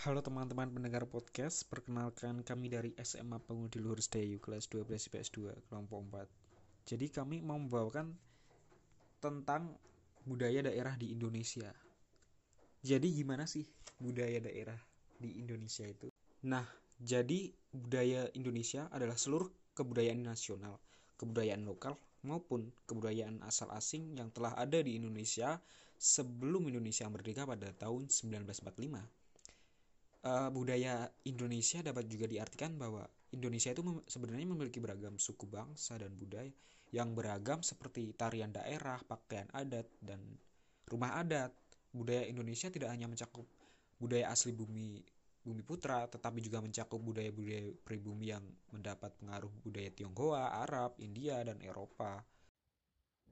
Halo teman-teman pendengar podcast, perkenalkan kami dari SMA Pengudi Luhur Sedayu kelas 12 IPS 2 kelompok 4. Jadi kami mau membawakan tentang budaya daerah di Indonesia. Jadi gimana sih budaya daerah di Indonesia itu? Nah, jadi budaya Indonesia adalah seluruh kebudayaan nasional, kebudayaan lokal maupun kebudayaan asal asing yang telah ada di Indonesia sebelum Indonesia merdeka pada tahun 1945 uh, budaya Indonesia dapat juga diartikan bahwa Indonesia itu mem sebenarnya memiliki beragam suku bangsa dan budaya yang beragam seperti tarian daerah, pakaian adat, dan rumah adat. Budaya Indonesia tidak hanya mencakup budaya asli bumi bumi putra, tetapi juga mencakup budaya-budaya pribumi yang mendapat pengaruh budaya Tionghoa, Arab, India, dan Eropa.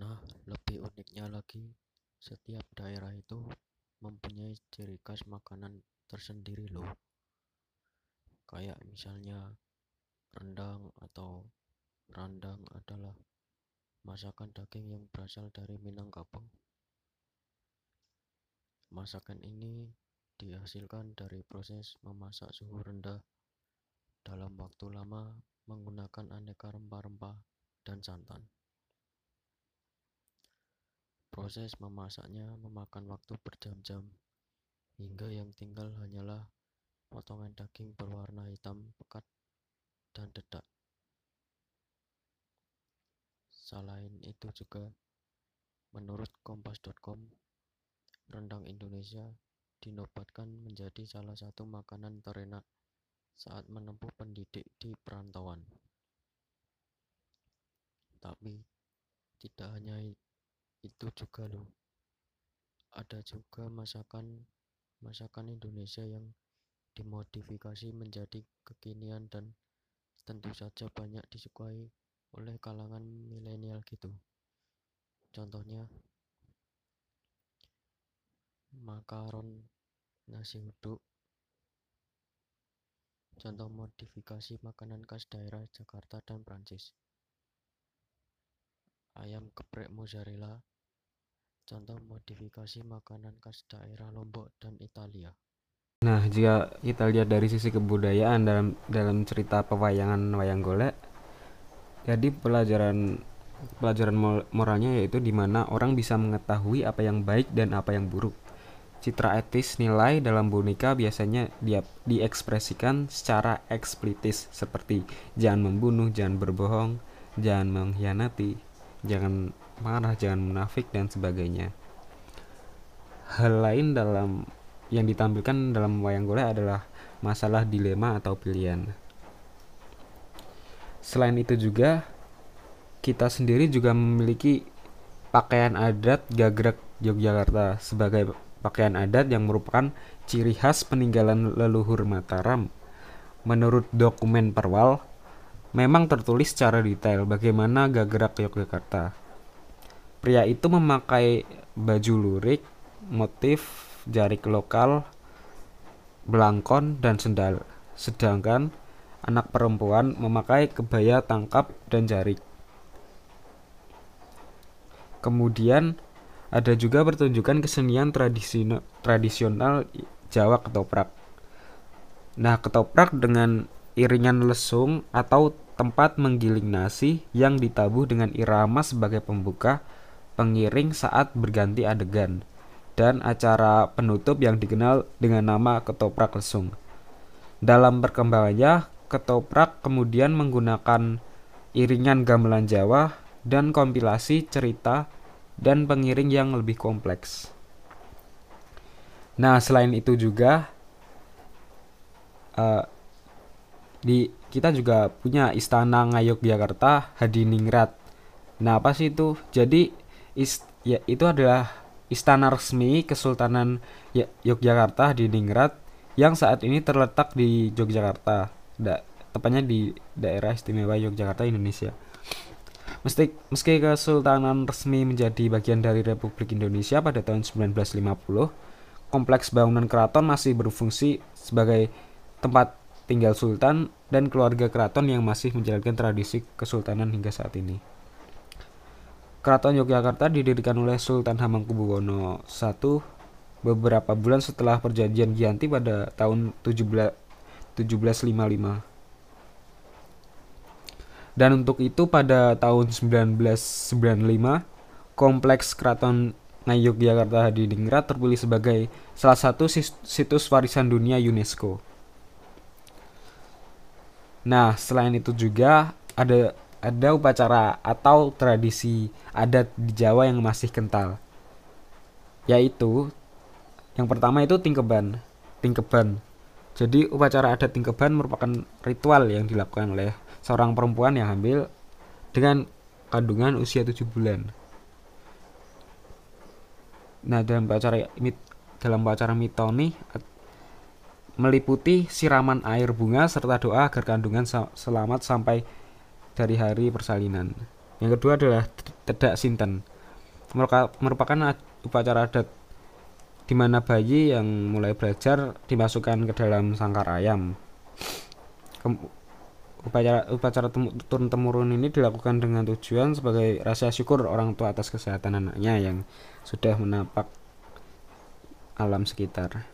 Nah, lebih uniknya lagi, setiap daerah itu mempunyai ciri khas makanan tersendiri loh. Kayak misalnya rendang atau randang adalah masakan daging yang berasal dari Minangkabau. Masakan ini dihasilkan dari proses memasak suhu rendah dalam waktu lama menggunakan aneka rempah-rempah dan santan. Proses memasaknya memakan waktu berjam-jam hingga yang tinggal hanyalah potongan daging berwarna hitam pekat dan dedak. Selain itu juga, menurut kompas.com, rendang Indonesia dinobatkan menjadi salah satu makanan terenak saat menempuh pendidik di perantauan. Tapi tidak hanya itu juga loh. Ada juga masakan masakan Indonesia yang dimodifikasi menjadi kekinian dan tentu saja banyak disukai oleh kalangan milenial gitu. Contohnya makaron nasi uduk. Contoh modifikasi makanan khas daerah Jakarta dan Prancis. Ayam geprek mozzarella contoh modifikasi makanan khas daerah Lombok dan Italia. Nah, jika kita lihat dari sisi kebudayaan dalam dalam cerita pewayangan wayang golek, jadi pelajaran pelajaran moralnya yaitu di mana orang bisa mengetahui apa yang baik dan apa yang buruk. Citra etis nilai dalam boneka biasanya dia diekspresikan secara eksplitis seperti jangan membunuh, jangan berbohong, jangan mengkhianati, jangan marah, jangan munafik dan sebagainya. Hal lain dalam yang ditampilkan dalam wayang golek adalah masalah dilema atau pilihan. Selain itu juga kita sendiri juga memiliki pakaian adat gagrek Yogyakarta sebagai pakaian adat yang merupakan ciri khas peninggalan leluhur Mataram. Menurut dokumen Perwal, memang tertulis secara detail bagaimana gagrak Yogyakarta. Pria itu memakai baju lurik, motif jarik lokal, belangkon, dan sendal. Sedangkan anak perempuan memakai kebaya tangkap dan jarik. Kemudian ada juga pertunjukan kesenian tradisional Jawa ketoprak. Nah, ketoprak dengan iringan lesung atau tempat menggiling nasi yang ditabuh dengan irama sebagai pembuka pengiring saat berganti adegan, dan acara penutup yang dikenal dengan nama ketoprak lesung. Dalam perkembangannya, ketoprak kemudian menggunakan iringan gamelan Jawa dan kompilasi cerita dan pengiring yang lebih kompleks. Nah, selain itu juga uh, di kita juga punya istana Ngayog Jakarta Hadiningrat. Nah, apa sih itu? Jadi ist, ya itu adalah istana resmi Kesultanan ya, Yogyakarta di Ningrat yang saat ini terletak di Yogyakarta, da, tepatnya di daerah istimewa Yogyakarta, Indonesia. Meski, meski Kesultanan resmi menjadi bagian dari Republik Indonesia pada tahun 1950, kompleks bangunan keraton masih berfungsi sebagai tempat tinggal sultan dan keluarga keraton yang masih menjalankan tradisi kesultanan hingga saat ini. Keraton Yogyakarta didirikan oleh Sultan Hamengkubuwono I beberapa bulan setelah perjanjian Gianti pada tahun 17 1755. Dan untuk itu pada tahun 1995 kompleks Keraton Ngayogyakarta Hadiningrat terpilih sebagai salah satu situs warisan dunia UNESCO. Nah, selain itu juga ada ada upacara atau tradisi adat di Jawa yang masih kental. Yaitu yang pertama itu tingkeban. Tingkeban. Jadi upacara adat tingkeban merupakan ritual yang dilakukan oleh seorang perempuan yang hamil dengan kandungan usia 7 bulan. Nah, dalam upacara dalam upacara mitoni meliputi siraman air bunga serta doa agar kandungan selamat sampai dari hari persalinan. Yang kedua adalah tedak sinten. Merupakan upacara adat di mana bayi yang mulai belajar dimasukkan ke dalam sangkar ayam. upacara upacara turun temurun ini dilakukan dengan tujuan sebagai rasa syukur orang tua atas kesehatan anaknya yang sudah menapak alam sekitar.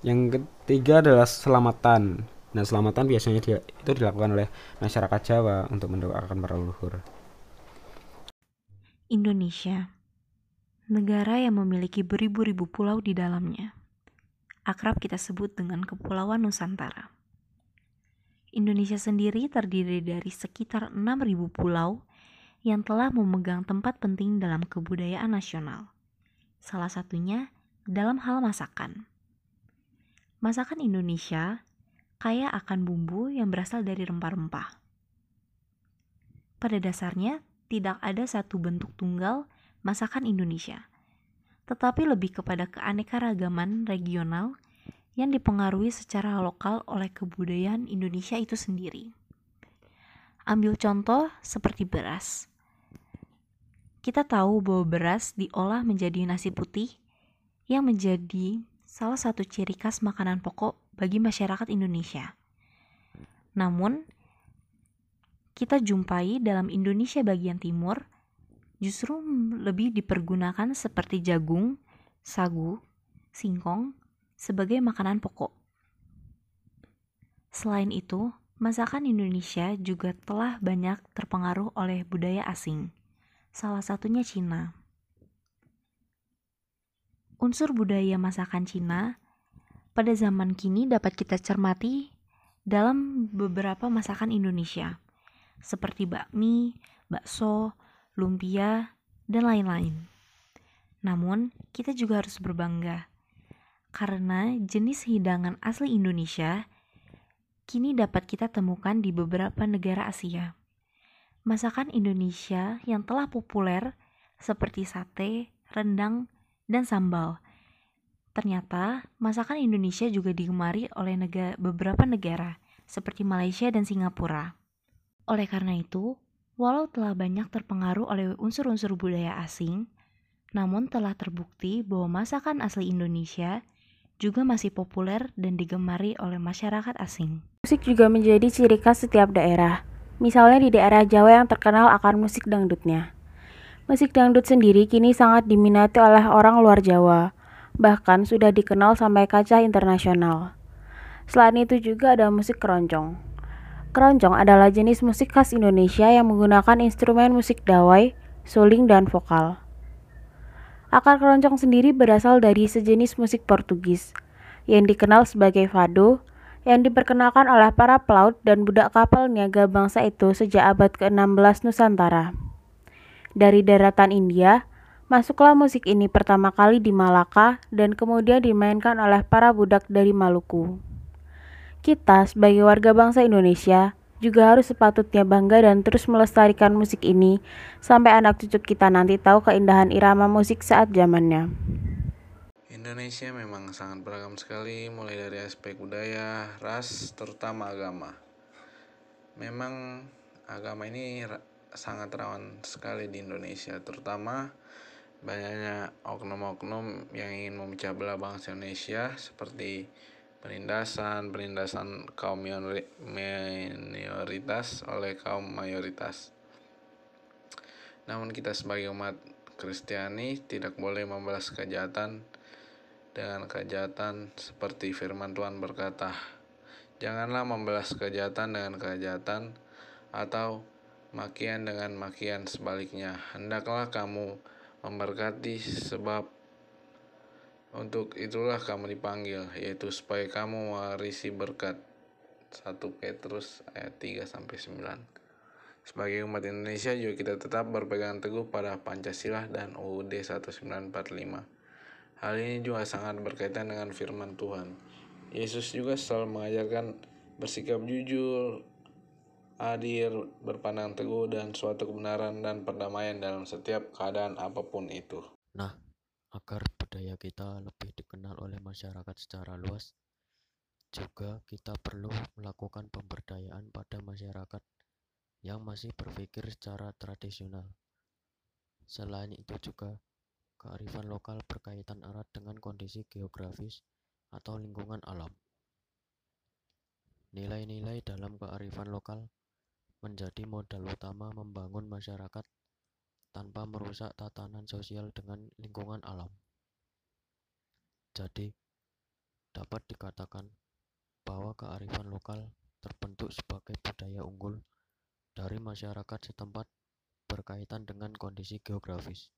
Yang ketiga adalah selamatan. Nah, selamatan biasanya dia, itu dilakukan oleh masyarakat Jawa untuk mendoakan para leluhur. Indonesia, negara yang memiliki beribu-ribu pulau di dalamnya. Akrab kita sebut dengan Kepulauan Nusantara. Indonesia sendiri terdiri dari sekitar 6.000 pulau yang telah memegang tempat penting dalam kebudayaan nasional. Salah satunya dalam hal masakan. Masakan Indonesia kaya akan bumbu yang berasal dari rempah-rempah. Pada dasarnya, tidak ada satu bentuk tunggal masakan Indonesia, tetapi lebih kepada keanekaragaman regional yang dipengaruhi secara lokal oleh kebudayaan Indonesia itu sendiri. Ambil contoh seperti beras. Kita tahu bahwa beras diolah menjadi nasi putih yang menjadi salah satu ciri khas makanan pokok bagi masyarakat Indonesia. Namun, kita jumpai dalam Indonesia bagian timur justru lebih dipergunakan seperti jagung, sagu, singkong sebagai makanan pokok. Selain itu, masakan Indonesia juga telah banyak terpengaruh oleh budaya asing, salah satunya Cina unsur budaya masakan Cina pada zaman kini dapat kita cermati dalam beberapa masakan Indonesia, seperti bakmi, bakso, lumpia, dan lain-lain. Namun, kita juga harus berbangga karena jenis hidangan asli Indonesia kini dapat kita temukan di beberapa negara Asia. Masakan Indonesia yang telah populer seperti sate, rendang, dan sambal. Ternyata, masakan Indonesia juga digemari oleh negara, beberapa negara, seperti Malaysia dan Singapura. Oleh karena itu, walau telah banyak terpengaruh oleh unsur-unsur budaya asing, namun telah terbukti bahwa masakan asli Indonesia juga masih populer dan digemari oleh masyarakat asing. Musik juga menjadi ciri khas setiap daerah. Misalnya di daerah Jawa yang terkenal akan musik dangdutnya. Musik dangdut sendiri kini sangat diminati oleh orang luar Jawa, bahkan sudah dikenal sampai kaca internasional. Selain itu juga ada musik keroncong. Keroncong adalah jenis musik khas Indonesia yang menggunakan instrumen musik dawai, suling, dan vokal. Akar keroncong sendiri berasal dari sejenis musik Portugis yang dikenal sebagai fado yang diperkenalkan oleh para pelaut dan budak kapal niaga bangsa itu sejak abad ke-16 Nusantara. Dari daratan India, masuklah musik ini pertama kali di Malaka dan kemudian dimainkan oleh para budak dari Maluku. Kita sebagai warga bangsa Indonesia juga harus sepatutnya bangga dan terus melestarikan musik ini sampai anak cucu kita nanti tahu keindahan irama musik saat zamannya. Indonesia memang sangat beragam sekali mulai dari aspek budaya, ras, terutama agama. Memang agama ini sangat rawan sekali di Indonesia terutama banyaknya oknum-oknum yang ingin memecah belah bangsa Indonesia seperti penindasan penindasan kaum minoritas oleh kaum mayoritas namun kita sebagai umat Kristiani tidak boleh membalas kejahatan dengan kejahatan seperti firman Tuhan berkata, Janganlah membalas kejahatan dengan kejahatan atau makian dengan makian sebaliknya. Hendaklah kamu memberkati sebab untuk itulah kamu dipanggil, yaitu supaya kamu mewarisi berkat. 1 Petrus ayat 3 sampai 9. Sebagai umat Indonesia juga kita tetap berpegang teguh pada Pancasila dan UUD 1945. Hal ini juga sangat berkaitan dengan firman Tuhan. Yesus juga selalu mengajarkan bersikap jujur, adil, berpandang teguh, dan suatu kebenaran dan perdamaian dalam setiap keadaan apa pun itu. Nah, agar budaya kita lebih dikenal oleh masyarakat secara luas, juga kita perlu melakukan pemberdayaan pada masyarakat yang masih berpikir secara tradisional. Selain itu juga, kearifan lokal berkaitan erat dengan kondisi geografis atau lingkungan alam. Nilai-nilai dalam kearifan lokal menjadi modal utama membangun masyarakat tanpa merusak tatanan sosial dengan lingkungan alam. Jadi, dapat dikatakan bahwa kearifan lokal terbentuk sebagai budaya unggul dari masyarakat setempat berkaitan dengan kondisi geografis.